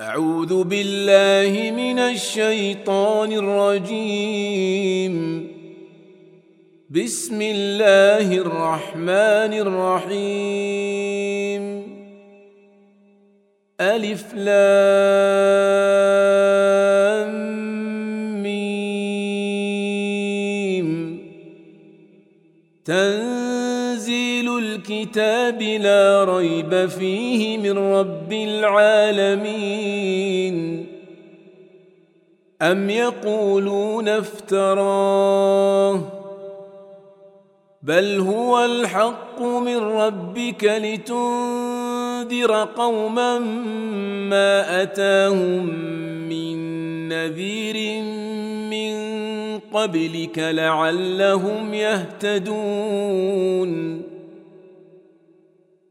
أعوذ بالله من الشيطان الرجيم. بسم الله الرحمن الرحيم. ألف لام ميم. تنزيل الكتاب لا ريب فيه من رب العالمين. أم يقولون افتراه؟ بل هو الحق من ربك لتنذر قوما ما أتاهم من نذير من قبلك لعلهم يهتدون.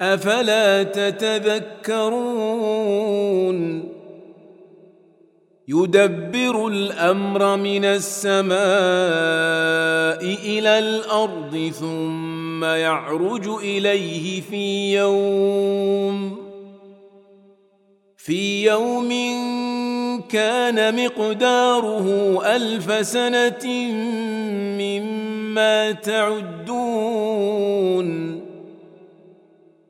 أفلا تتذكرون؟ يدبر الأمر من السماء إلى الأرض ثم يعرج إليه في يوم في يوم كان مقداره ألف سنة مما تعدون.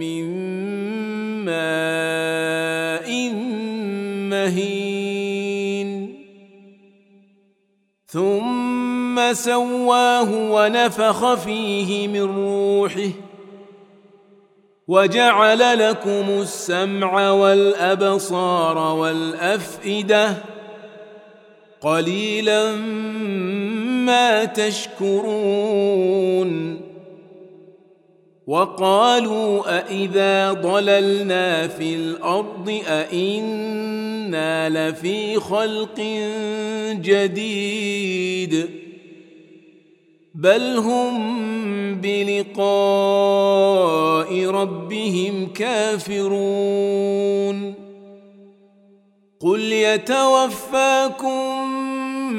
من ماء مهين. ثم سواه ونفخ فيه من روحه. وجعل لكم السمع والأبصار والأفئدة. قليلا ما تشكرون. وقالوا أإذا ضللنا في الأرض أإنا لفي خلق جديد بل هم بلقاء ربهم كافرون قل يتوفاكم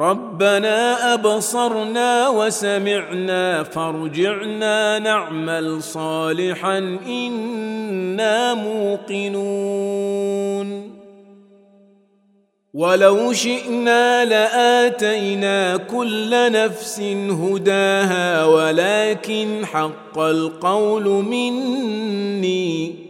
ربنا أبصرنا وسمعنا فارجعنا نعمل صالحا إنا موقنون. ولو شئنا لآتينا كل نفس هداها ولكن حق القول مني.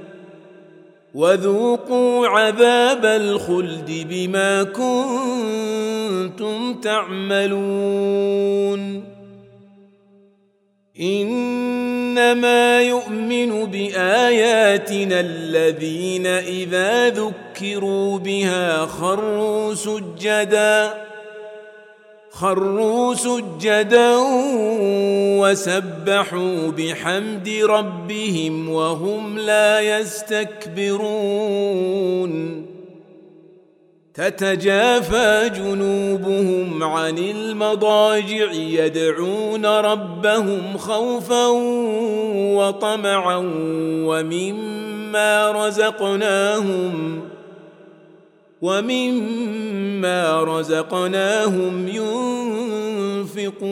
وذوقوا عذاب الخلد بما كنتم تعملون. إنما يؤمن بآياتنا الذين إذا ذكروا بها خروا سجدا خروا سجدا وسبحوا بحمد ربهم وهم لا يستكبرون. تتجافى جنوبهم عن المضاجع يدعون ربهم خوفا وطمعا ومما رزقناهم ومما رزقناهم ينفقون.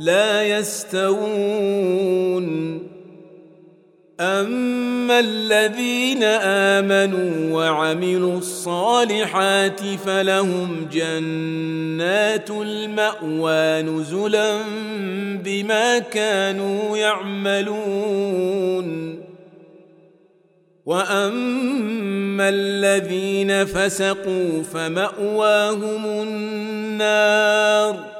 لا يستوون. أما الذين آمنوا وعملوا الصالحات فلهم جنات المأوى نزلا بما كانوا يعملون. وأما الذين فسقوا فمأواهم النار.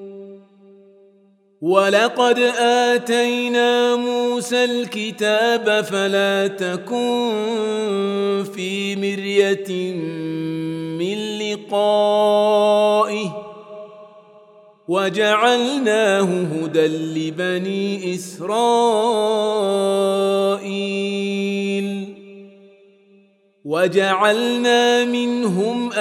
ولقد آتينا موسى الكتاب فلا تكن في مرية من لقائه وجعلناه هدى لبني إسرائيل وجعلنا منهم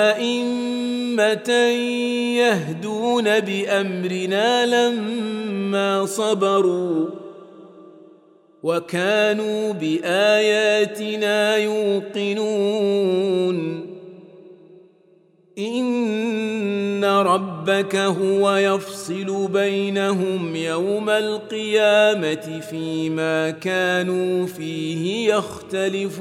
يهدون بأمرنا لما صبروا وكانوا بآياتنا يوقنون. إن ربك هو يفصل بينهم يوم القيامة فيما كانوا فيه يختلفون.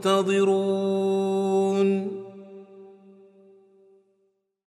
تَنْتَظِرُونَ